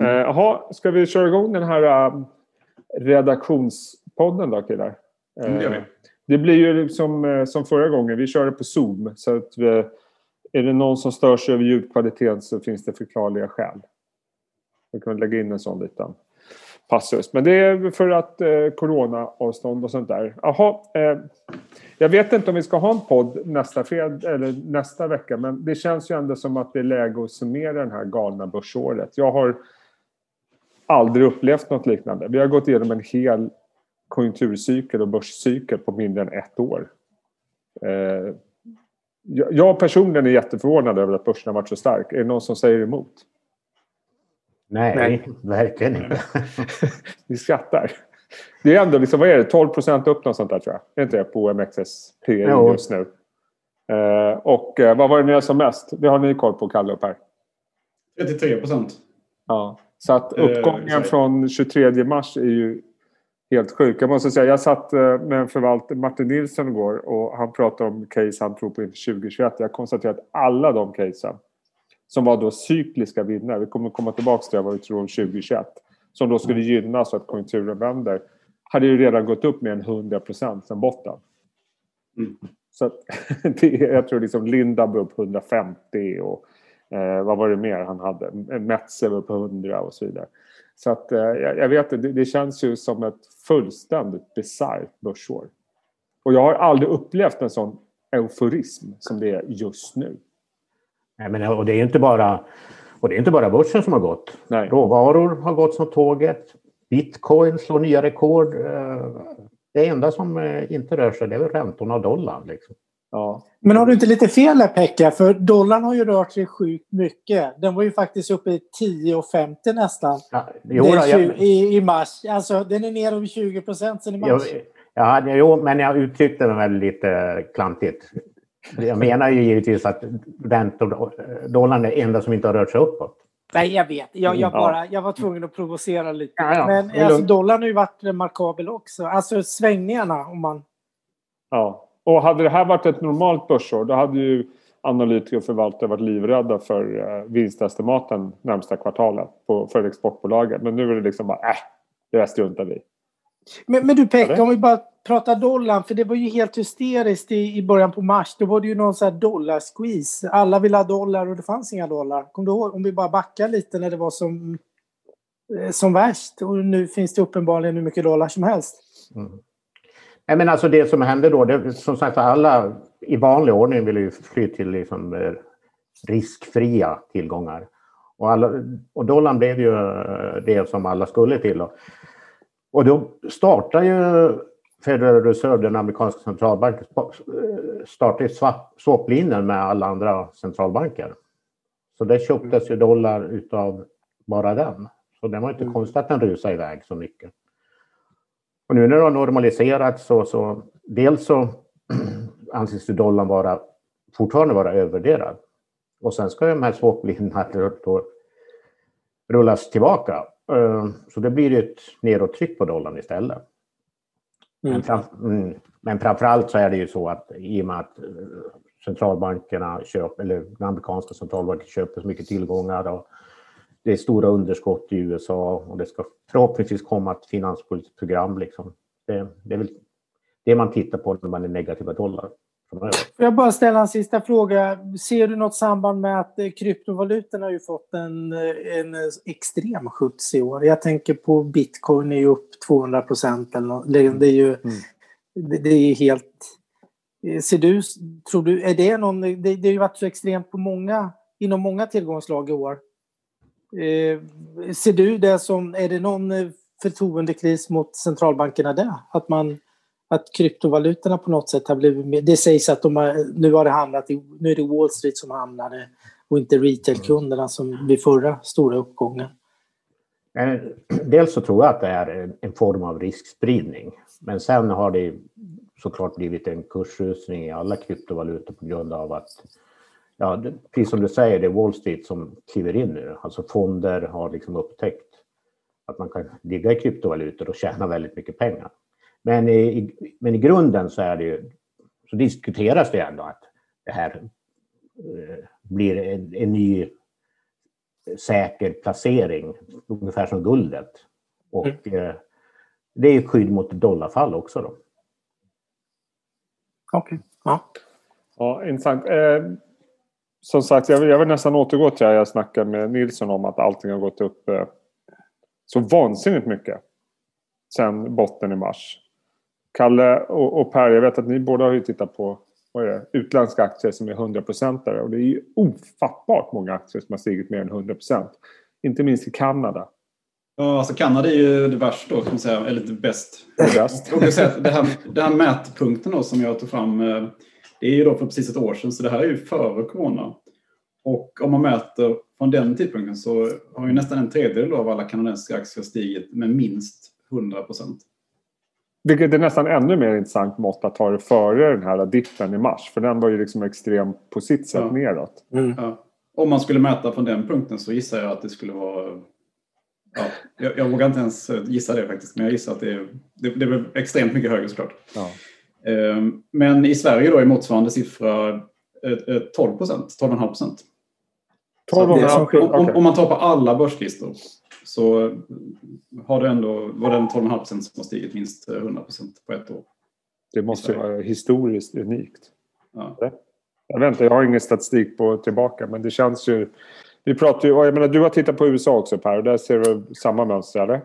Eh, jaha, ska vi köra igång den här uh, redaktionspodden då killar? Mm, det gör vi. Eh, det blir ju som, eh, som förra gången, vi körde på Zoom. Så att vi, är det någon som stör sig över ljudkvaliteten så finns det förklarliga skäl. Vi kan lägga in en sån liten passus. Men det är för att eh, coronaavstånd och sånt där. Jaha, eh, jag vet inte om vi ska ha en podd nästa, fred, eller nästa vecka men det känns ju ändå som att det är läge att summera det här galna börsåret. Jag har aldrig upplevt något liknande. Vi har gått igenom en hel konjunkturcykel och börscykel på mindre än ett år. Eh, jag personligen är jätteförvånad över att börsen har varit så stark. Är det någon som säger emot? Nej, Nej. verkligen inte. Ni skrattar. Det är ändå liksom, vad är det, 12 procent upp något sånt där tror jag. Är inte det på OMXS PE just nu? Eh, och eh, vad var det ni som mest? Det har ni koll på, Kalle och Per? 33 procent. Ja, så att uppgången eh, från 23 mars är ju helt sjuk. Jag måste säga, jag satt eh, med en förvaltare, Martin Nilsson igår och han pratade om case han tror på inför 2021. Jag konstaterar att alla de casen som var då cykliska vinnare, vi kommer komma tillbaka till vad vi tror om 2021, som då skulle gynnas så att konjunkturen vänder, hade ju redan gått upp med en 100 procent sen botten. Mm. Så att, det, jag tror liksom Lindab upp 150 och eh, vad var det mer han hade? Metzer upp 100 och så vidare. Så att eh, jag vet det, det känns ju som ett fullständigt bisarrt börsår. Och jag har aldrig upplevt en sån euforism som det är just nu. Nej, men, och det är inte bara och det är inte bara börsen som har gått. Nej. Råvaror har gått som tåget. Bitcoin slår nya rekord. Eh, det enda som eh, inte rör sig det är väl räntorna och dollarn. Liksom. Ja. Men har du inte lite fel här Pekka? För dollarn har ju rört sig sjukt mycket. Den var ju faktiskt uppe i 10,50 nästan. Ja, jo, då, jag... i, I mars. Alltså den är ner över 20 procent sen i mars. Jo, ja, jo, men jag uttryckte mig väl lite klantigt. Jag menar ju givetvis att räntor, dollarn är det enda som inte har rört sig uppåt. Nej, jag vet. Jag, jag, bara, jag var tvungen att provocera lite. Ja, ja. Men alltså, dollarn har ju varit remarkabel också. Alltså svängningarna om man... Ja, och hade det här varit ett normalt börsår då hade ju analytiker och förvaltare varit livrädda för uh, vinstestimaten närmsta kvartalet på, för exportbolagen. Men nu är det liksom bara, äh, det där struntar vi men, men du Pekka, om vi bara pratar dollarn, för det var ju helt hysteriskt i, i början på mars. Då var det ju någon sån här dollar-squeeze. Alla ville ha dollar och det fanns inga dollar. Kom du ihåg? Om vi bara backar lite när det var som, eh, som värst. Och nu finns det uppenbarligen hur mycket dollar som helst. Mm. Nej, men alltså det som hände då, det, som sagt alla i vanlig ordning ville ju fly till liksom, eh, riskfria tillgångar. Och, alla, och dollarn blev ju eh, det som alla skulle till. Och, och då startar ju Federal Reserve, den amerikanska centralbanken, startar swaplinjen med alla andra centralbanker. Så det köptes ju dollar utav bara den. Så det var inte mm. konstigt att den rusade iväg så mycket. Och nu när det har normaliserats så, så dels så anses dollarn vara, fortfarande vara övervärderad. Och sen ska de här swaplinjerna rullas tillbaka. Eh, så det blir ett nedåttryck på dollarn istället. Mm. Men, fram, mm, men framförallt så är det ju så att i och med att eh, centralbankerna köper, eller den amerikanska centralbanken köper så mycket tillgångar och det är stora underskott i USA och det ska förhoppningsvis komma ett finanspolitiskt program. Liksom. Det, det är väl det man tittar på när man är negativa dollar. Får jag bara ställa en sista fråga. Ser du något samband med att eh, kryptovalutorna har ju fått en, eh, en extrem skjuts i år? Jag tänker på bitcoin är ju upp 200 procent Det är ju mm. det, det är helt... Eh, ser du, tror du, är det någon... Det, det har ju varit så extremt på många, inom många tillgångslag i år. Eh, ser du det som, är det någon eh, förtroendekris mot centralbankerna där? Att man att kryptovalutorna på något sätt har blivit mer, Det sägs att de har, nu har det hamnat i, nu är det Wall Street som hamnade och inte retailkunderna som vid förra stora uppgången. Eh, dels så tror jag att det är en form av riskspridning. Men sen har det såklart blivit en kursrusning i alla kryptovalutor på grund av att, ja, precis som du säger, det är Wall Street som kliver in nu. Alltså fonder har liksom upptäckt att man kan ligga i kryptovalutor och tjäna väldigt mycket pengar. Men i, men i grunden så är det ju, så diskuteras det ändå att det här eh, blir en, en ny säker placering, ungefär som guldet. Och mm. det är skydd mot dollarfall också. Då. Okej. Okay. Ja. ja, intressant. Eh, som sagt, jag vill, jag vill nästan återgå till det jag snackade med Nilsson om att allting har gått upp eh, så vansinnigt mycket sen botten i mars. Kalle och, och Per, jag vet att ni båda har ju tittat på vad är det, utländska aktier som är 100% och det är ju ofattbart många aktier som har stigit mer än 100% Inte minst i Kanada. Ja, alltså Kanada är ju det värsta då, kan man säga, eller det bäst. Det, bäst. och det, här, det här mätpunkten då, som jag tog fram, eh, det är ju då för precis ett år sedan, så det här är ju före corona. Och om man mäter från den tidpunkten så har ju nästan en tredjedel av alla kanadensiska aktier stigit med minst 100 procent. Vilket är nästan ännu mer intressant mått att ta det före den här dippen i mars. För den var ju liksom extrem på sitt sätt ja. neråt. Mm. Ja. Om man skulle mäta från den punkten så gissar jag att det skulle vara... Ja, jag, jag vågar inte ens gissa det faktiskt, men jag gissar att det är, det, det är extremt mycket högre såklart. Ja. Ehm, men i Sverige då är motsvarande siffra 12 procent, 12,5 procent. Om, man tar på alla börslistor så har det ändå, var det en 12,5 procent som har stigit minst 100 procent på ett år. Det måste vara historiskt unikt. Ja. Jag vet inte, jag har ingen statistik på tillbaka men det känns ju... Vi pratar ju, jag menar, du har tittat på USA också Per och där ser du samma mönster eller?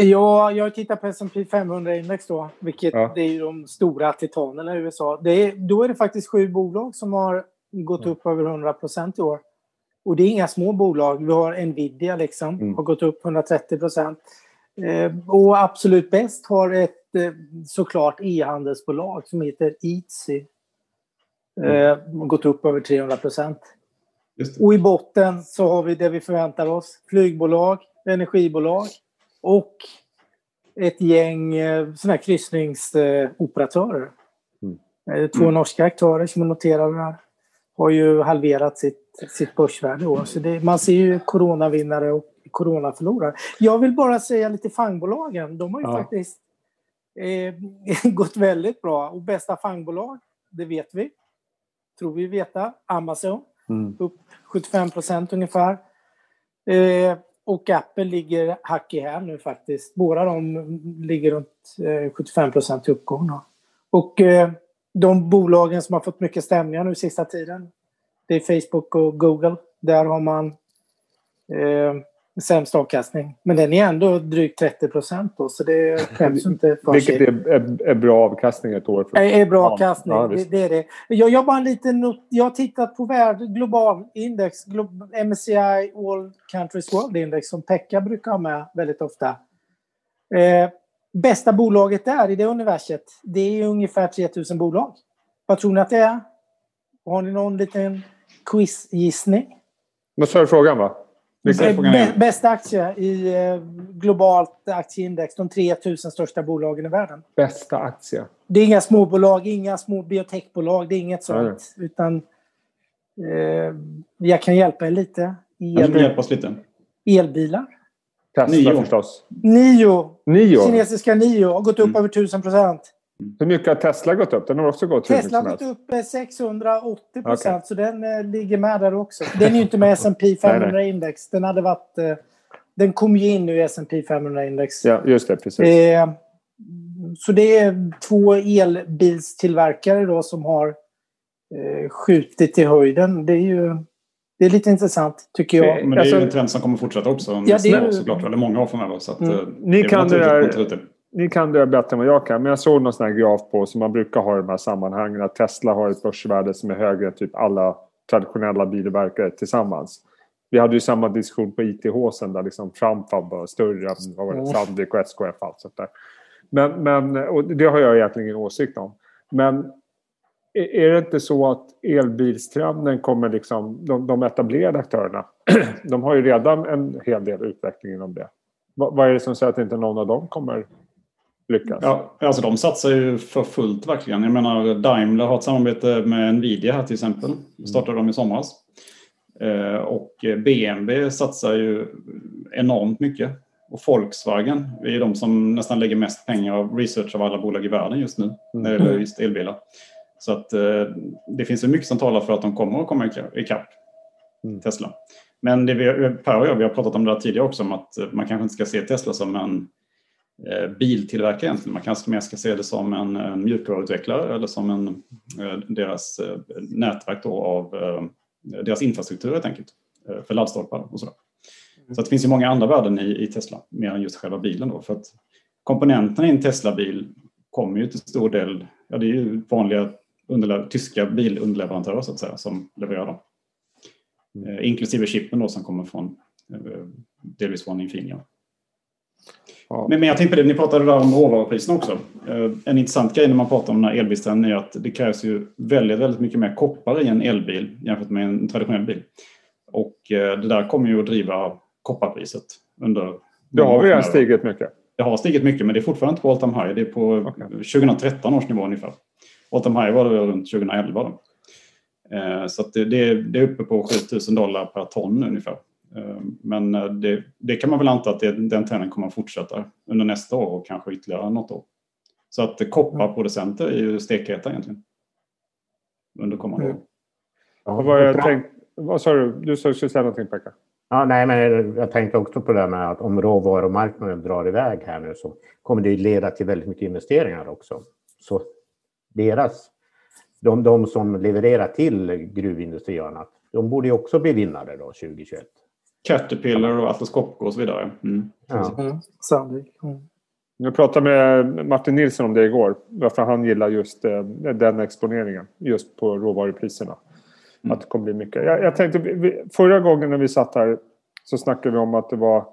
Ja, jag tittat på S&P 500-index då, vilket ja. det är de stora titanerna i USA. Det är, då är det faktiskt sju bolag som har gått upp över 100 procent i år. Och det är inga små bolag. Vi har Nvidia liksom, mm. har gått upp 130 procent. Eh, och absolut bäst har ett eh, såklart e-handelsbolag som heter Eatsy. Eh, mm. gått upp över 300 procent. Och i botten så har vi det vi förväntar oss. Flygbolag, energibolag och ett gäng eh, sådana här kryssningsoperatörer. Mm. Eh, två mm. norska aktörer som är noterade där har ju halverat sitt sitt börsvärde i år. Så det, man ser ju coronavinnare och coronaförlorare. Jag vill bara säga lite fangbolagen. De har ju ja. faktiskt eh, gått väldigt bra. Och bästa fangbolag, det vet vi. Tror vi veta. Amazon. Mm. Upp 75 procent ungefär. Eh, och Apple ligger hack i häl nu faktiskt. Båda de ligger runt eh, 75 procent i uppgång. Då. Och eh, de bolagen som har fått mycket stämningar nu sista tiden det är Facebook och Google. Där har man eh, sämst avkastning. Men den är ändå drygt 30 procent så det skäms inte för Vilket är, är, är, bra avkastning ett år? För... Är, är bra avkastning, ja, det, det, är det. Jag, jag, bara en liten jag har tittat på värld, global index, MSCI All Countries World Index som Pekka brukar ha med väldigt ofta. Eh, bästa bolaget där i det universet, det är ungefär 3000 bolag. Vad tror ni att det är? Har ni någon liten quizgissning. Vad sa du frågan va? Bästa aktie i eh, globalt aktieindex, de 3000 största bolagen i världen. Bästa aktie? Det är inga småbolag, inga små biotechbolag, det är inget sånt. Nej. Utan eh, jag kan hjälpa er lite. El... hjälpa oss lite. Elbilar. Tesla Nio. förstås. Nio. Nio. Kinesiska Nio har gått upp mm. över 1000 procent. Hur mycket har Tesla gått upp? Den har också gått Tesla har gått upp 680 procent, okay. så den eh, ligger med där också. Den är ju inte med S&P 500-index. Den hade varit... Eh, den kom ju in nu i S&P 500-index. Ja, just det. Precis. Eh, så det är två elbilstillverkare då som har eh, skjutit i höjden. Det är ju det är lite intressant tycker jag. Men det är ju alltså- en trend som kommer fortsätta också. Ja, det är ju... såklart. Eller många år framöver. Så att, mm. Eh, Ni kan det där ni kan det bättre än vad jag kan. Men jag såg någon sån här graf på som man brukar ha i de här sammanhangen. Att Tesla har ett börsvärde som är högre än typ alla traditionella bilverkare tillsammans. Vi hade ju samma diskussion på ITH sen där liksom Trump var större än vad var det, Sandvik och SKF. Allt sånt där. Men, men, och det har jag egentligen ingen åsikt om. Men är det inte så att elbilstrenden kommer liksom, de, de etablerade aktörerna, de har ju redan en hel del utveckling inom det. Vad är det som säger att inte någon av dem kommer lyckas? Ja, alltså de satsar ju för fullt verkligen. Jag menar Daimler har ett samarbete med Nvidia här till exempel. startade de i somras. Eh, och BMW satsar ju enormt mycket. Och Volkswagen är de som nästan lägger mest pengar av research av alla bolag i världen just nu när det gäller just elbilar. Så att eh, det finns ju mycket som talar för att de kommer att komma ikapp mm. Tesla. Men det vi, Per och jag vi har pratat om det tidigare också, om att man kanske inte ska se Tesla som en biltillverkare egentligen. Man kanske mer ska se det som en, mjukvaruutvecklare eller som en, eh, deras eh, nätverk då av eh, deras infrastruktur helt enkelt. Eh, för laddstolpar och sådär. Mm. Så det finns ju många andra värden i, i, Tesla, mer än just själva bilen då. För att komponenterna i en Tesla-bil kommer ju till stor del, ja det är ju vanliga tyska bilunderleverantörer så att säga som levererar dem. Mm. Eh, inklusive chippen då som kommer från eh, delvis från Infineon. Ja. Men, men jag tänkte på det, ni pratade där om råvarupriserna också. Eh, en intressant grej när man pratar om den här elbilstrenden är att det krävs ju väldigt, väldigt mycket mer koppar i en elbil jämfört med en traditionell bil. Och det där kommer ju att driva kopparpriset under... Det har redan stigit mycket. Det har stigit mycket men det är fortfarande inte på all time high. Det är på okay. 2013 års nivå ungefär. All time high var det runt 2011. Då. Eh, så det, det, är uppe på 7000 dollar per ton ungefär. Eh, men eh, det, det, kan man väl anta att det, den trenden kommer att fortsätta under nästa år och kanske ytterligare något år. Så att kopparproducenter är ju stekheta egentligen. Under kommande mm. år. Ja, vad, jag tänk, vad sa du? Du skulle säga någonting Pekka? Ja, nej, men jag tänkte också på det med att om råvarumarknaden drar iväg här nu så kommer det leda till väldigt mycket investeringar också. Så deras de, de som levererar till gruvindustri och annat, de borde ju också bli vinnare då 2021. Caterpillar och Atlas Copco och så vidare. Mm. Ja. Mm. Mm. Jag pratade med Martin Nilsson om det igår. Varför han gillar just eh, den exponeringen. Just på råvarupriserna. Mm. Att det kommer bli mycket. Jag, jag tänkte, förra gången när vi satt här så snackade vi om att det var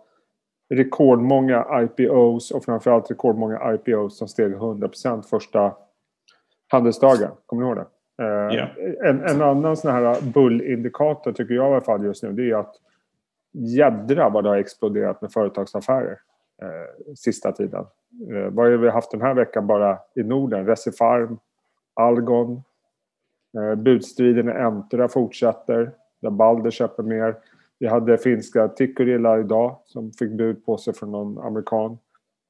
rekordmånga IPOs och framförallt rekordmånga IPOs som steg 100% första handelsdagar. Kommer ni ihåg det? Yeah. En, en, annan sån här bullindikator tycker jag i alla fall just nu det är att jädra vad det har exploderat med företagsaffärer eh, sista tiden. Eh, vad har vi haft den här veckan bara i Norden? Recipharm, Algon, eh, budstriden i Entra fortsätter där Balder köper mer. Vi hade finska Tikkurila idag som fick bud på sig från någon amerikan.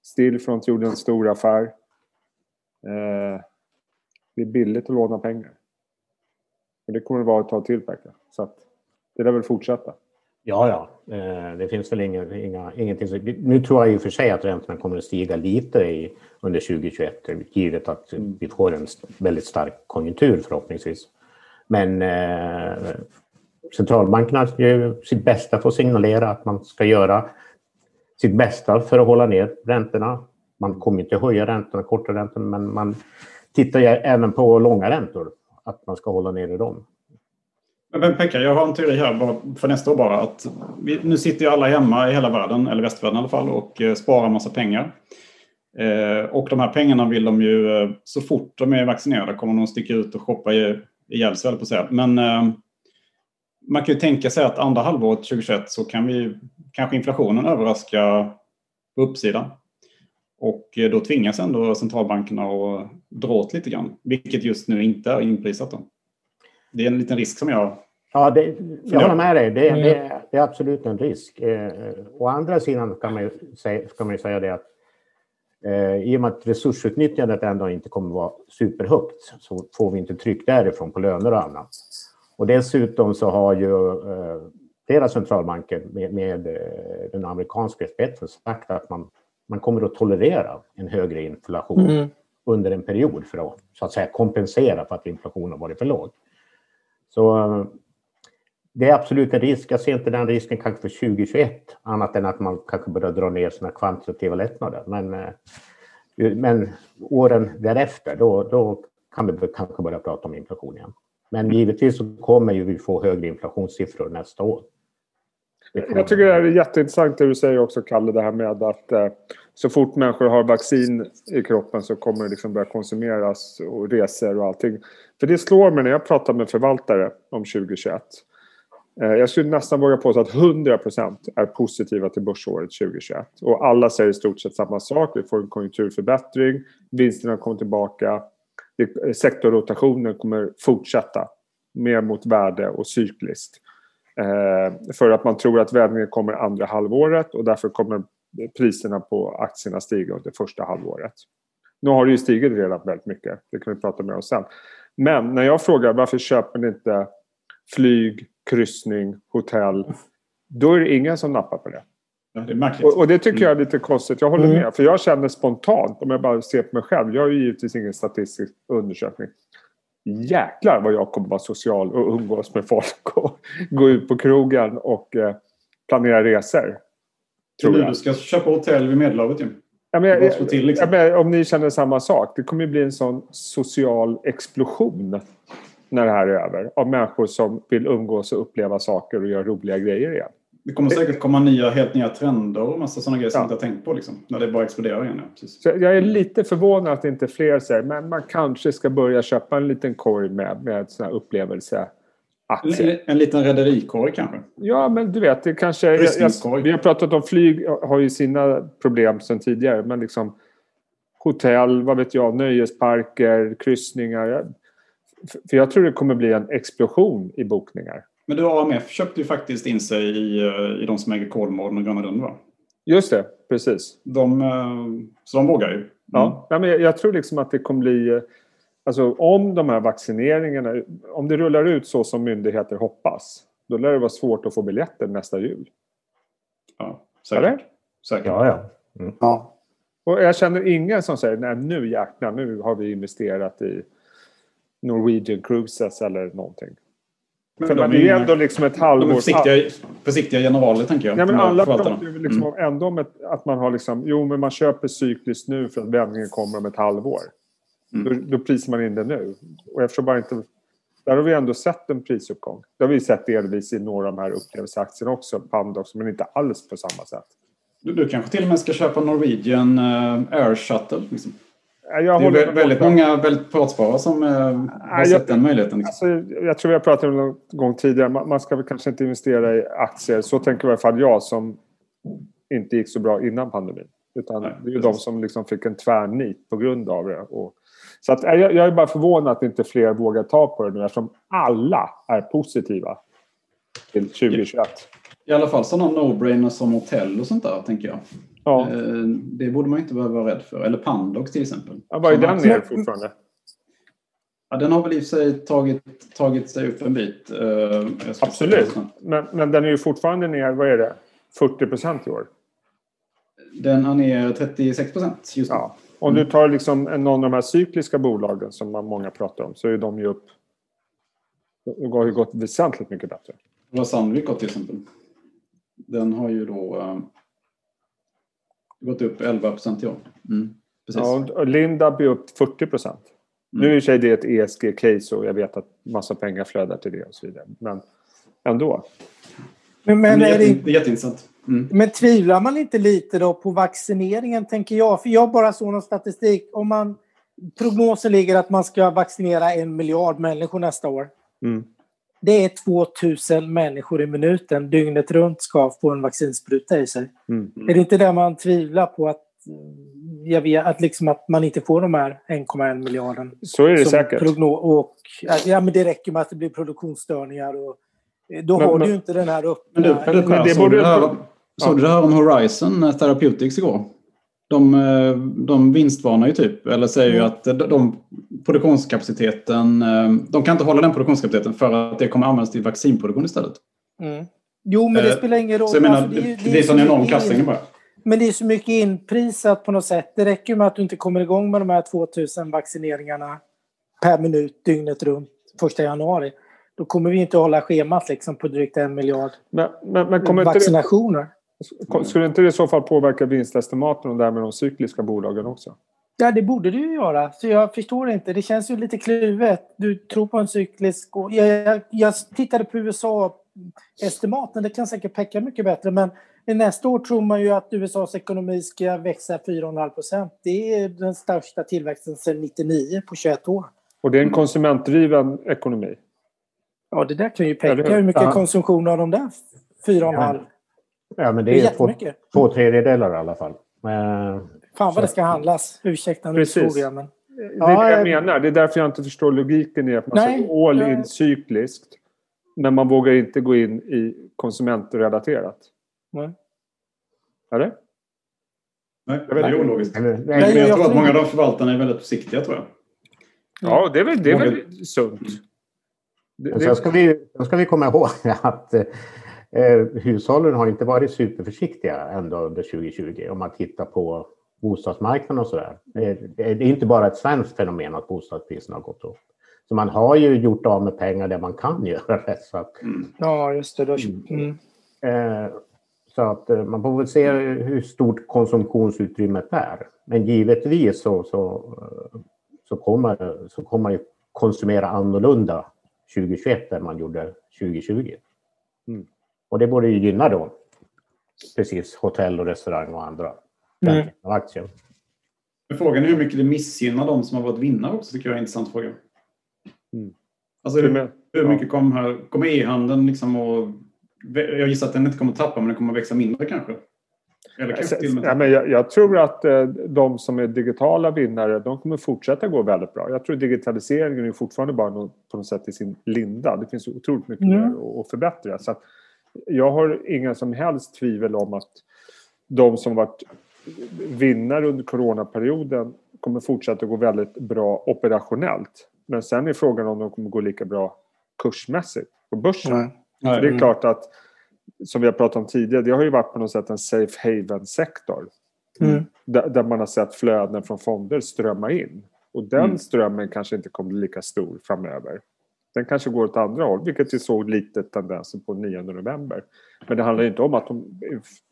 Stillfront gjorde en stor affär. Eh, det är billigt att låna pengar. Och det kommer det vara ett tag till, Pekka. Så att det lär väl fortsätta. Ja, ja. Eh, det finns väl inga, inga, ingenting. Nu tror jag i och för sig att räntorna kommer att stiga lite i, under 2021 givet att mm. vi får en väldigt stark konjunktur förhoppningsvis. Men eh, centralbankerna gör sitt bästa för att signalera att man ska göra sitt bästa för att hålla ner räntorna. Man kommer inte höja räntorna, korta räntorna, men man tittar även på långa räntor, att man ska hålla nere dem. Men Pekka, jag har en teori här för nästa år bara. Att vi, nu sitter ju alla hemma i hela världen, eller västvärlden i alla fall, och eh, sparar massa pengar. Eh, och de här pengarna vill de ju, eh, så fort de är vaccinerade, kommer de att sticka ut och shoppa ihjäl sig, på att säga. Men eh, man kan ju tänka sig att andra halvåret 2021 så kan vi kanske inflationen överraska på uppsidan. Och eh, då tvingas ändå centralbankerna att dra åt lite grann, vilket just nu inte är inprisat. Då. Det är en liten risk som jag... Ja, det, jag håller med dig. Det, det, det är absolut en risk. Eh, å andra sidan kan man ju säga, ska man säga det att eh, i och med att resursutnyttjandet ändå inte kommer vara superhögt så får vi inte tryck därifrån på löner och annat. Och dessutom så har ju eh, flera centralbanker med, med eh, den amerikanska spetsen sagt att man man kommer att tolerera en högre inflation mm. under en period för att, så att säga, kompensera för att inflationen varit för låg. Så eh, det är absolut en risk. Jag ser inte den risken kanske för 2021 annat än att man kanske börjar dra ner sina kvantitativa lättnader. Men, eh, men åren därefter, då, då kan vi kanske börja prata om inflation igen. Men givetvis så kommer ju vi få högre inflationssiffror nästa år. Jag tycker det är jätteintressant det du säger också, Kalle, det här med att eh, så fort människor har vaccin i kroppen så kommer det liksom börja konsumeras och resor och allting. För det slår mig när jag pratar med förvaltare om 2021. Eh, jag skulle nästan våga påstå att 100% är positiva till börsåret 2021. Och alla säger i stort sett samma sak. Vi får en konjunkturförbättring, vinsterna kommer tillbaka, eh, sektorrotationen kommer fortsätta mer mot värde och cykliskt. Eh, för att man tror att vändningen kommer andra halvåret och därför kommer priserna på aktierna stiga under första halvåret. Nu har det ju stigit redan väldigt mycket, det kan vi prata mer om sen. Men när jag frågar varför köper ni inte flyg, kryssning, hotell då är det ingen som nappar på det. Ja, det. Och, och, det tycker jag är lite konstigt. Jag håller mm. med. För jag känner spontant, om jag bara ser på mig själv. Jag har ju givetvis ingen statistisk undersökning. Jäklar vad jag kommer vara social och umgås med folk och gå ut på krogen och eh, planera resor. Tror jag. Du ska köpa hotell vid Medelhavet ju. Ja, men, jag, till, liksom. ja, men, om ni känner samma sak. Det kommer bli en sån social explosion när det här är över. Av människor som vill umgås och uppleva saker och göra roliga grejer igen. Det kommer säkert komma nya, helt nya trender och massa sådana grejer som ja. inte har tänkt på. Liksom, när det bara exploderar igen. Ja. Så jag är lite förvånad att inte fler säger men man kanske ska börja köpa en liten korg med, med sådana här upplevelse. En, en liten rederikorg kanske? Ja, men du vet, det kanske... Jag, jag, vi har pratat om flyg, har ju sina problem sedan tidigare, men liksom hotell, vad vet jag, nöjesparker, kryssningar. För jag tror det kommer bli en explosion i bokningar. Men du, AMF köpte ju faktiskt in sig i, eh, i de som äger Kolmården och Gröna Lund va? Just det, precis. De, eh, så de vågar ju. Mm. Ja, men jag, jag, tror liksom att det kommer bli... Eh, alltså om de här vaccineringarna, om det rullar ut så som myndigheter hoppas, då lär det vara svårt att få biljetter nästa jul. Ja, säkert. Eller? Säkert. Ja, ja. Mm. ja. Och jag känner ingen som säger nej nu jäklar, nu har vi investerat i Norwegian Cruises eller någonting. Men För man är ju ändå liksom ett halvår... De försiktiga, försiktiga generaler tänker jag. Ja, men alla pratar ju liksom mm. ändå om ett, att man har liksom... Jo, men man köper cykliskt nu för att vändningen kommer om ett halvår. Mm. Då, då prisar man in det nu. Och jag förstår bara inte... Där har vi ändå sett en prisuppgång. Det har vi sett delvis i några av de här upplevelseaktierna också, Pandox, men inte alls på samma sätt. Du, du kanske till och med ska köpa Norwegian uh, Air Shuttle? Liksom. Jag det är väldigt många väldigt pratspara som eh, har jag, sett den möjligheten. Liksom. Alltså, jag tror vi har pratat om det någon gång tidigare. Man, man ska väl kanske inte investera i aktier. Så tänker i alla fall jag som inte gick så bra innan pandemin. Utan Nej, det är ju de som liksom fick en tvärnit på grund av det. Och, så att, jag, jag är bara förvånad att inte fler vågar ta på det nu eftersom alla är positiva till 2021. I alla fall sådana no-brainers som hotell och sånt där, tänker jag. Ja. Eh, det borde man inte behöva vara rädd för. Eller Pandox till exempel. Ja, vad är den ner fortfarande? Ja, den har väl i och för sig tagit, tagit sig upp en bit. Uh, Absolut. Men, men den är ju fortfarande ner, vad är det, 40 procent i år? Den är ner 36 procent just nu. Ja. Om du tar liksom någon av de här cykliska bolagen som man många pratar om så är de ju upp... De har ju gått väsentligt mycket bättre. Vad har Sandvik gått till exempel? Den har ju då uh, gått upp 11 procent i år. Mm, ja, och Lindab är upp 40 procent. Mm. Nu är i sig det ett ESG-case och jag vet att massa pengar flödar till det och så vidare. Men ändå. Men, men det, är det, det är jätteintressant. Mm. Men tvivlar man inte lite då på vaccineringen, tänker jag? För jag bara såg någon statistik. Om man, prognosen ligger att man ska vaccinera en miljard människor nästa år. Mm. Det är 2000 människor i minuten dygnet runt ska få en vaccinspruta i sig. Mm. Är det inte det man tvivlar på att, jag vet, att, liksom att man inte får de här 1,1 miljarden? Så är det säkert. Prognos, och, ja, men det räcker med att det blir produktionsstörningar. Och, då men, har du ju inte den här öppna... Men du, men det, det borde... Såg du det här om Horizon Therapeutics igår? De, eh, de vinstvarnar ju typ, eller säger ju mm. att de, produktionskapaciteten, eh, de kan inte hålla den produktionskapaciteten för att det kommer användas till vaccinproduktion istället. Mm. Jo, men det eh, spelar ingen roll. Så jag menar, det, det, det är, är en enorm kastning bara. Men det är så mycket inprisat på något sätt. Det räcker med att du inte kommer igång med de här 2000 vaccineringarna per minut dygnet runt första januari. Då kommer vi inte hålla schemat liksom på drygt en miljard men, men, men vaccinationer. Skulle inte det i så fall påverka vinstestimaten och därmed de cykliska bolagen också? Ja, det borde det ju göra. Så jag förstår inte. Det känns ju lite kluvet. Du tror på en cyklisk... Jag, jag, jag tittade på USA-estimaten. Det kan säkert peka mycket bättre. Men nästa år tror man ju att USAs ekonomi ska växa 4,5 procent. Det är den största tillväxten sedan 99 på 21 år. Och det är en konsumentdriven ekonomi? Ja, det där kan ju peka. Hur mycket ja. konsumtion har de där 4,5? Ja, men det, det är, är två, två tredjedelar i alla fall. Men, Fan vad det ska handlas. Ursäkta nu historia, men... Det är det jag menar. Det är därför jag inte förstår logiken i att man Nej, ska all in cykliskt. Men man vågar inte gå in i konsumentrelaterat. Nej. Eller? Nej, det är ologiskt. Nej, men jag tror att många av de förvaltarna är väldigt försiktiga tror jag. Ja, det är väl, det är väl sunt. Det, sen, ska vi, sen ska vi komma ihåg att eh, hushållen har inte varit superförsiktiga ändå under 2020 om man tittar på bostadsmarknaden och sådär. Det, det är inte bara ett svenskt fenomen att bostadspriserna har gått upp. Så man har ju gjort av med pengar där man kan göra det. Så att, mm. Ja, just det. Mm. Eh, så att eh, man får väl se hur stort konsumtionsutrymmet är. Men givetvis så, så, eh, så, kommer, så kommer man ju konsumera annorlunda 2021 än man gjorde 2020. Mm. Och det borde ju gynna då precis hotell och restaurang och andra mm. aktier. Frågan är hur mycket det missgynnar de som har varit vinnare också, tycker jag är en intressant fråga. Mm. Alltså hur, hur mycket kommer, kommer e-handeln liksom och jag gissar att den inte kommer att tappa men den kommer att växa mindre kanske? Eller kanske till ja, men jag, jag, tror att eh, de som är digitala vinnare de kommer fortsätta gå väldigt bra. Jag tror digitaliseringen är fortfarande bara på något sätt i sin linda. Det finns otroligt mycket mm. att förbättra. Så jag har inga som helst tvivel om att de som varit vinnare under coronaperioden kommer fortsätta gå väldigt bra operationellt. Men sen är frågan om de kommer gå lika bra kursmässigt på börsen. Mm. För det är klart att, som vi har pratat om tidigare, det har ju varit på något sätt en safe haven-sektor. Mm. Där, där, man har sett flöden från fonder strömma in. Och den mm. strömmen kanske inte kommer bli lika stor framöver. Den kanske går åt andra håll, vilket vi såg lite tendenser på 9 november. Men det handlar inte om att de,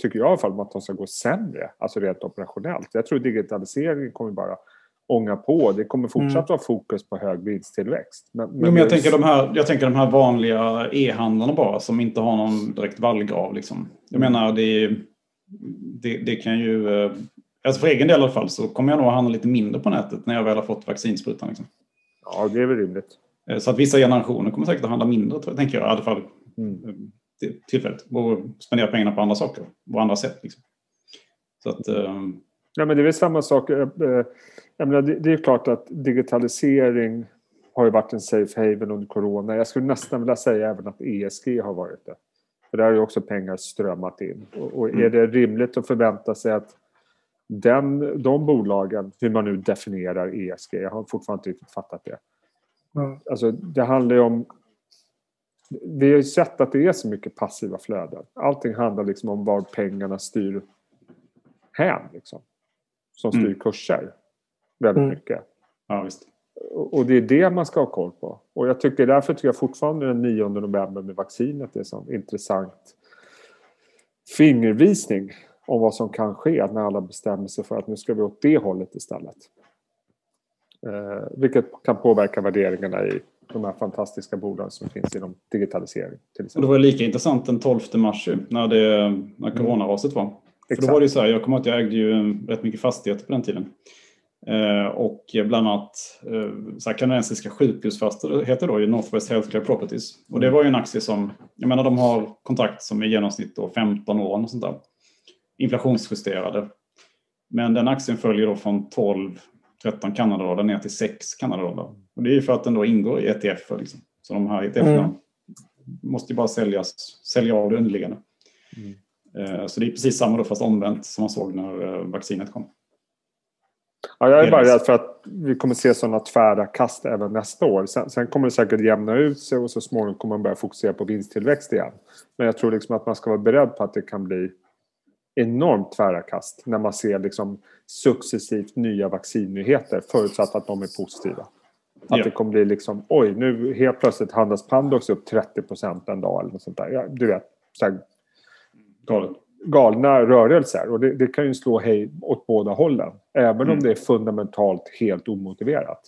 tycker jag i alla fall, om att de ska gå sämre, alltså rent operationellt. Jag tror digitaliseringen kommer bara ånga på. Det kommer fortsatt mm. vara fokus på hög vinsttillväxt. Men, men, jo, men jag, tänker de här, jag tänker de här vanliga e-handlarna bara som inte har någon direkt vallgrav. Liksom. Jag mm. menar, det, det, det, kan ju... Eh, alltså för egen del i alla fall så kommer jag nog att handla lite mindre på nätet när jag väl har fått vaccinsprutan. Liksom. Ja, det är väl rimligt. Eh, så att vissa generationer kommer säkert att handla mindre, tänker jag i alla fall. Mm. Eh, tillfället. Och spendera pengarna på andra saker, på andra sätt. Liksom. Så att, um... ja, men det är väl samma sak jag menar, det, är klart att digitalisering har ju varit en safe haven under corona. Jag skulle nästan vilja säga även att ESG har varit det. För där har ju också pengar strömmat in. Och, och är mm. det rimligt att förvänta sig att den, de bolagen, hur man nu definierar ESG, jag har fortfarande inte riktigt fattat det. Mm. Alltså, det handlar ju om... Vi har ju sett att det är så mycket passiva flöden. Allting handlar liksom om var pengarna styr hän, liksom, som styr mm. kurser väldigt mm. mycket. Ja, visst. Och det är det man ska ha koll på. Och jag tycker därför tycker jag fortfarande den 9 november med vaccinet är en intressant fingervisning om vad som kan ske när alla bestämmer sig för att nu ska vi åt det hållet istället. Eh, vilket kan påverka värderingarna i de här fantastiska bolagen som finns inom digitalisering. Till exempel. det var lika intressant den 12 mars när, det, när mm. coronaraset var. För då var det så här, jag kommer att jag ägde ju rätt mycket fastigheter på den tiden. Eh, och bland annat eh, kanadensiska sjukhusfastigheter heter då Northwest Healthcare Properties. Och det var ju en aktie som, jag menar de har kontrakt som i genomsnitt då 15 år och sånt där. Inflationsjusterade. Men den aktien följer då från 12, 13 Kanadadollar ner till 6 Kanadadollar. Och det är ju för att den då ingår i ETF. Liksom. Så de här ETF mm. måste ju bara säljas, sälja av det underliggande. Mm. Eh, så det är precis samma då fast omvänt som man såg när vaccinet kom. Ja, jag är bara rädd för att vi kommer se sådana tvära kast även nästa år. Sen, sen, kommer det säkert jämna ut sig och så småningom kommer man börja fokusera på vinsttillväxt igen. Men jag tror liksom att man ska vara beredd på att det kan bli enormt tvära kast när man ser liksom successivt nya vaccinnyheter förutsatt att de är positiva. Att ja. det kommer bli liksom, oj nu helt plötsligt handlas Pandox upp 30 procent en dag eller något sånt där. Ja, du vet, så här, galna rörelser och det, det, kan ju slå hej åt båda hållen. Även mm. om det är fundamentalt helt omotiverat.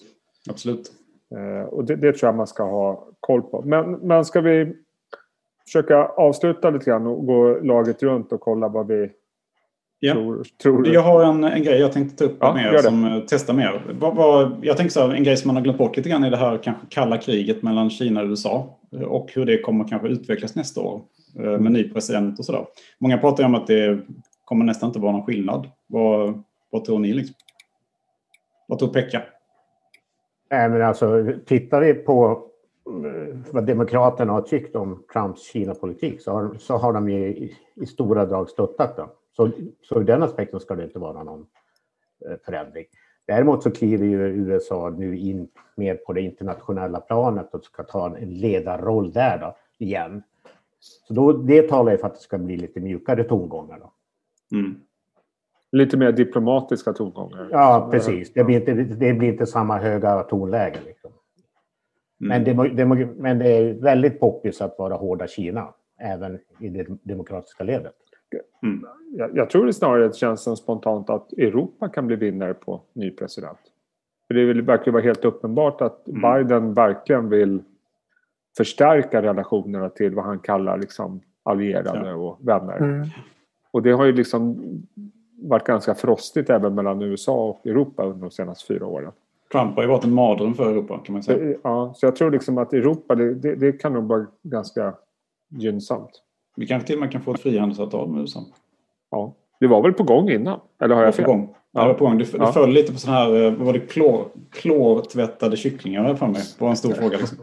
Absolut. Eh, och det, det, tror jag man ska ha koll på. Men, men ska vi försöka avsluta lite grann och gå laget runt och kolla vad vi Ja. Tror, tror jag har en, en grej jag tänkte ta upp ja, med som eh, testar mer. Vad, vad, jag tänker så här, en grej som man har glömt bort lite grann i det här kanske kalla kriget mellan Kina och USA eh, och hur det kommer kanske utvecklas nästa år. Eh, med ny president och sådär. Många pratar ju om att det kommer nästan inte vara någon skillnad. Vad, vad tror ni? Liksom? Vad tror Pekka? Nej, men alltså, tittar vi på vad Demokraterna har tyckt om Trumps Kina-politik så har, så har de ju i, i stora drag stöttat dem. Så, så ur den aspekten ska det inte vara någon eh, förändring. Däremot så kliver ju USA nu in mer på det internationella planet och ska ta en ledarroll där då, igen. Så då, det talar ju för att det ska bli lite mjukare tongångar. Då. Mm. Lite mer diplomatiska tongångar. Ja, precis. Det blir inte, det blir inte samma höga tonläge. Liksom. Mm. Men, det, det, men det är väldigt poppis att vara hårda Kina, även i det demokratiska ledet. Mm. Jag, jag, tror det snarare känns som spontant att Europa kan bli vinnare på ny president. För det verkar vara helt uppenbart att mm. Biden verkligen vill förstärka relationerna till vad han kallar liksom allierade ja. och vänner. Mm. Och det har ju liksom varit ganska frostigt även mellan USA och Europa under de senaste fyra åren. Trump har ju varit en mardröm för Europa kan man säga. Ja, så jag tror liksom att Europa, det, det, det kan nog vara ganska gynnsamt. Vi kanske till och med kan få ett frihandelsavtal med USA. Ja, det var väl på gång innan? Eller har jag fel? På gång. Ja. Det var på gång. Det, det föll lite på sådana här, eh, vad var det, klor, klortvättade kycklingar här för mig. Det var en stor fråga. Liksom.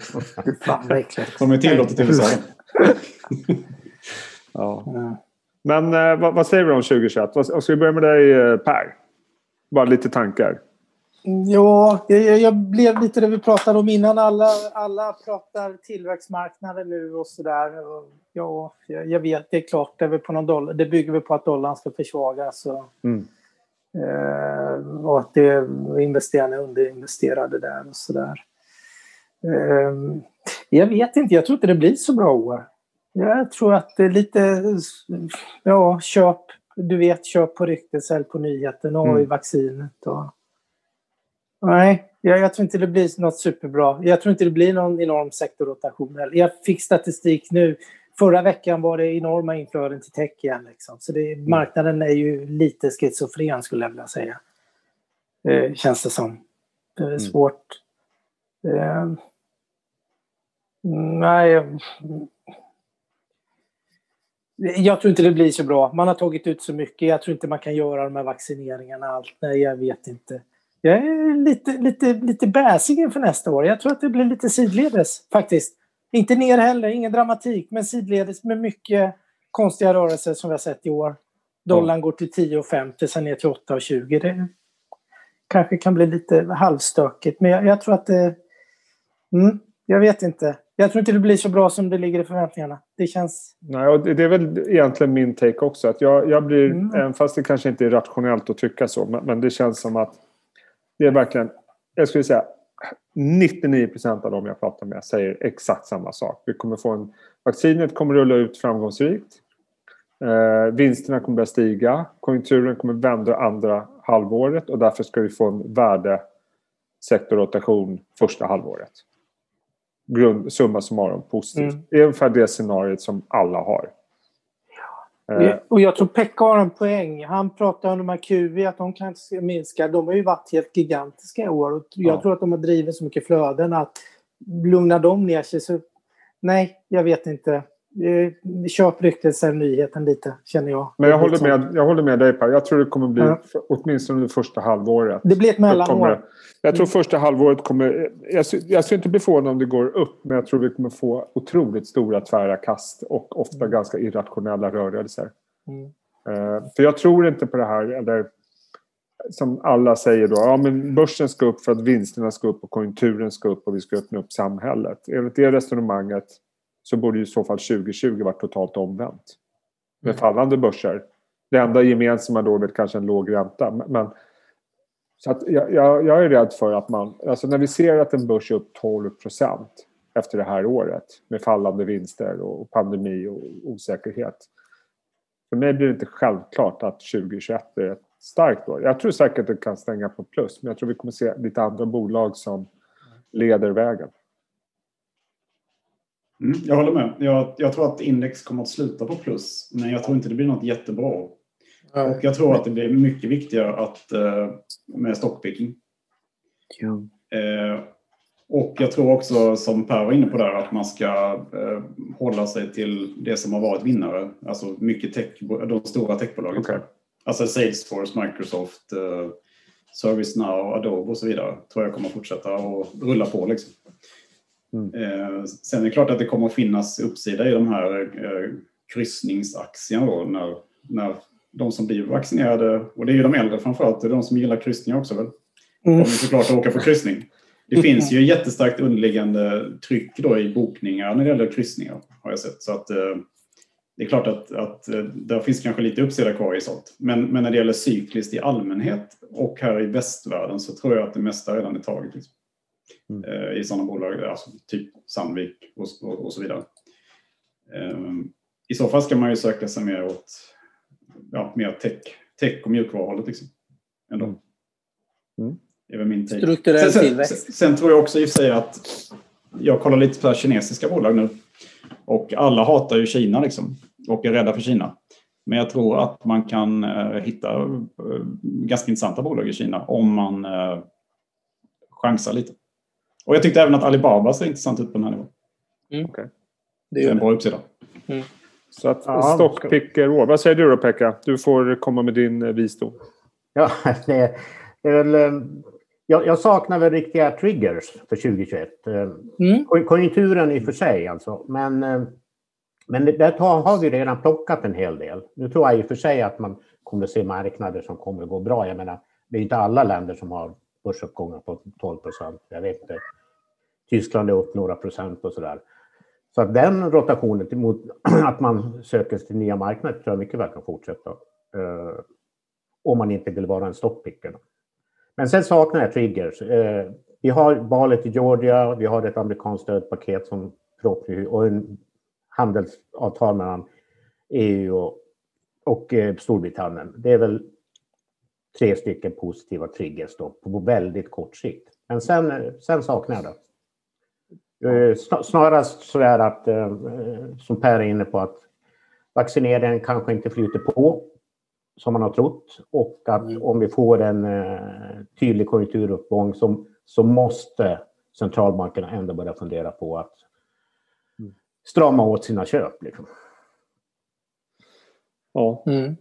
Fan vad äckligt. Som är tillåtet i USA. ja. Men eh, vad, vad, säger vi om 2021? Vad, ska vi börja med dig eh, Per? Bara lite tankar. Ja, jag, jag, blev lite det vi pratade om innan. Alla, alla pratar tillväxtmarknader nu och sådär. Ja, jag vet, det är klart, det, är på någon dollar, det bygger väl på att dollarn ska försvagas. Och, mm. eh, och att det, investerarna är underinvesterade där och sådär. Eh, jag vet inte, jag tror inte det blir så bra år. Jag tror att det är lite, ja, köp, du vet, köp på ryktet, sälj på nyheten och mm. i vaccinet. Och, Nej, jag, jag, tror inte det blir något superbra. Jag tror inte det blir någon enorm sektorrotation. Jag fick statistik nu. Förra veckan var det enorma inflöden till tech igen. Liksom. Så det, mm. marknaden är ju lite schizofren skulle jag vilja säga. Eh, känns det som. Det är mm. svårt. Eh, nej. Jag tror inte det blir så bra. Man har tagit ut så mycket. Jag tror inte man kan göra de här vaccineringarna allt. Nej, jag vet inte. Jag är lite, lite, lite bäsig inför nästa år. Jag tror att det blir lite sidledes faktiskt. Inte ner heller, ingen dramatik, men sidledes med mycket konstiga rörelser som vi har sett i år. Dollarn går till 10,50, sen ner till 8,20. Det kanske kan bli lite halvstökigt, men jag, jag tror att det... Mm, jag vet inte. Jag tror inte det blir så bra som det ligger i förväntningarna. Det känns... Nej, och det är väl egentligen min take också. Att jag, jag blir, mm. även fast det kanske inte är rationellt att tycka så, men, men det känns som att det är verkligen, jag skulle säga 99 procent av dem jag pratar med säger exakt samma sak. Vi kommer få en, vaccinet kommer rulla ut framgångsrikt. Eh, vinsterna kommer börja stiga. Konjunkturen kommer vända andra halvåret och därför ska vi få en värdesektorrotation första halvåret. Grund, summa summarum positivt. Mm. Det är ungefär det scenariot som alla har. Eh. Och jag tror Pekka har en poäng. Han pratar om de här QV, att de kan minska. De har ju varit helt gigantiska i år. Och jag ja. tror att de har drivit så mycket flöden att lugnar de ner sig så... Nej, jag vet inte. Eh, köp ryktet, sen nyheten lite, känner jag. Men jag håller, med, jag håller med dig Per. Jag tror det kommer bli, ja. åtminstone det första halvåret. Det blir ett mellanår. Jag tror första halvåret kommer... Jag, jag skulle inte bli förvånad om det går upp, men jag tror vi kommer få otroligt stora tvära kast och ofta mm. ganska irrationella rörelser. Mm. Uh, för jag tror inte på det här, eller som alla säger då, ja men börsen ska upp för att vinsterna ska upp och konjunkturen ska upp och vi ska öppna upp samhället. Enligt det resonemanget så borde i så fall 2020 varit totalt omvänt. Med mm. fallande börser. Det enda gemensamma då är väl kanske en låg ränta. Men, så att jag, jag, jag, är rädd för att man, alltså när vi ser att en börs är upp 12 procent efter det här året med fallande vinster och pandemi och osäkerhet. För mig blir det inte självklart att 2021 är ett starkt år. Jag tror säkert att det kan stänga på plus men jag tror vi kommer se lite andra bolag som leder vägen. Mm, jag håller med. Jag, jag, tror att index kommer att sluta på plus, men jag tror inte det blir något jättebra. Och jag tror att det blir mycket viktigare att, uh, med stockpicking. Ja. Uh, och jag tror också, som Per var inne på där, att man ska uh, hålla sig till det som har varit vinnare. Alltså mycket tech, de stora techbolagen. Okay. Alltså Salesforce, Microsoft, uh, ServiceNow, Adobe och så vidare. Tror jag kommer fortsätta att rulla på. Liksom. Mm. Eh, sen är det klart att det kommer att finnas uppsida i de här eh, kryssningsaktierna då när, när de som blir vaccinerade, och det är ju de äldre framförallt, det är de som gillar kryssningar också väl, kommer mm. såklart att åka på kryssning. Det mm. finns ju jättestarkt underliggande tryck då i bokningar när det gäller kryssningar har jag sett. Så att, eh, det är klart att, att där finns kanske lite uppsida kvar i sånt. Men, men när det gäller cykliskt i allmänhet och här i västvärlden så tror jag att det mesta redan är taget. Liksom. Mm. Eh, I sådana bolag, alltså typ Sandvik och, och, och så vidare. Um, I så fall ska man ju söka sig mer åt ja, mer tech, tech och mjukvaruhållet. Liksom, ändå. Mm. Mm. Det är väl min take. Strukturell sen, sen, sen, sen, tror jag också i och för sig att jag kollar lite på kinesiska bolag nu. Och alla hatar ju Kina liksom, och är rädda för Kina. Men jag tror att man kan eh, hitta eh, ganska intressanta bolag i Kina om man eh, chansar lite. Och jag tyckte även att Alibaba ser intressant ut på den här nivån. Mm. Okay. Det är en bra uppsida. Mm. Så att ja, stockpicker år. Vad säger du då Pekka? Du får komma med din eh, visdom. Ja, det, det är väl eh, jag, jag, saknar väl riktiga triggers för 2021. Eh, mm. Konjunkturen i och för sig alltså. Men, men där har vi redan plockat en hel del. Nu tror jag i och för sig att man kommer att se marknader som kommer att gå bra. Jag menar, det är inte alla länder som har börsuppgångar på 12 procent. Jag vet inte. Tyskland är upp några procent och sådär. Så att den rotationen mot att man söker sig till nya marknader tror jag mycket väl kan fortsätta. Eh, om man inte vill vara en stoppicker. Men sen saknar jag triggers. Eh, vi har valet i Georgia, vi har ett amerikanskt stödpaket som förhoppningsvis och en handelsavtal mellan EU och, och eh, Storbritannien. Det är väl tre stycken positiva triggers då, på väldigt kort sikt. Men sen, sen saknar jag det. Eh, snarast så är att, som Per är inne på, att vaccineringen kanske inte flyter på som man har trott och att mm. om vi får en eh, tydlig konjunkturuppgång så, så måste centralbankerna ändå börja fundera på att mm. strama åt sina köp. Liksom. Ja. Mm.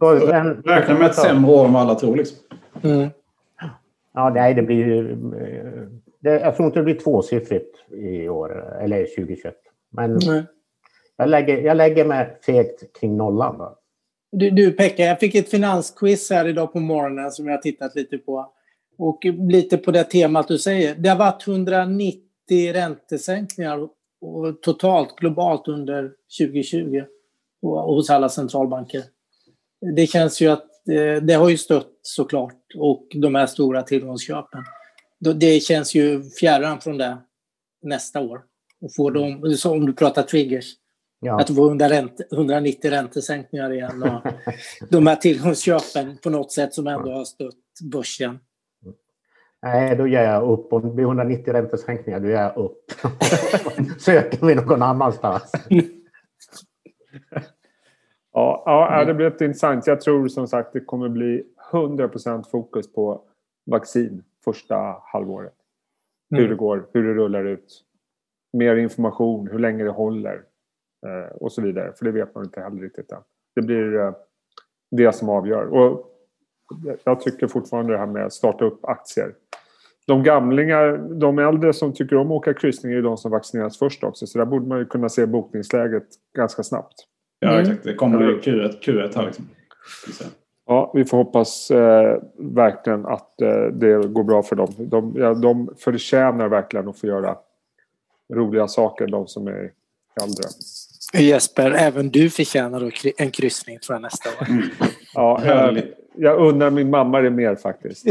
Räkna med ett sämre år än vad alla tror. Liksom. Mm. Ja, nej, det blir... Eh, det, jag tror inte det blir tvåsiffrigt i år, eller 2021. Men mm. jag, lägger, jag lägger mig fegt kring nollan. Då. Du, du Pekka, jag fick ett finansquiz här idag på morgonen som jag har tittat lite på. Och lite på det temat du säger. Det har varit 190 räntesänkningar totalt globalt under 2020 hos alla centralbanker. Det känns ju att eh, det har ju stött såklart och de här stora tillgångsköpen. Det känns ju fjärran från det nästa år. Och får de, om du pratar triggers, Ja. Att få 190 räntesänkningar igen och de här tillgångsköpen på något sätt som ändå har stött börsen. Nej, då ger jag upp. Om det blir 190 räntesänkningar, då ger jag upp. Söker mig någon annanstans. ja, ja, det blir intressant. Jag tror som sagt det kommer bli 100% fokus på vaccin första halvåret. Hur mm. det går, hur det rullar ut. Mer information, hur länge det håller. Eh, och så vidare. För det vet man inte heller riktigt än. Det blir eh, det som avgör. Och jag tycker fortfarande det här med att starta upp aktier. De gamlingar, de äldre som tycker om att åka kryssning är de som vaccineras först också. Så där borde man ju kunna se bokningsläget ganska snabbt. Ja, mm. exakt. Det kommer ju Q1, Q1 här liksom. Ja, vi får hoppas eh, verkligen att eh, det går bra för dem. De, ja, de förtjänar verkligen att få göra roliga saker, de som är äldre. Jesper, även du förtjänar en kryssning tror jag nästa år. Mm. Ja, jag, jag undrar min mamma det mer faktiskt.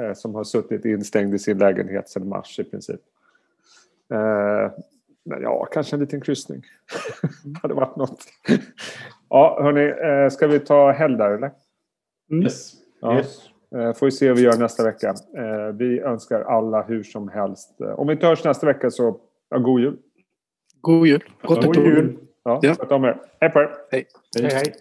Eh, som har suttit instängd i sin lägenhet sedan mars i princip. Eh, men ja, kanske en liten kryssning. hade varit något. ja, hörni, eh, ska vi ta helg där eller? Mm. Yes. Ja. yes. Får vi se hur vi gör nästa vecka. Vi önskar alla hur som helst. Om vi inte hörs nästa vecka så, ja, god jul. God jul. Gott God jul. Ja, ja. Sköt om er. Hej på er. Hej. hej. hej.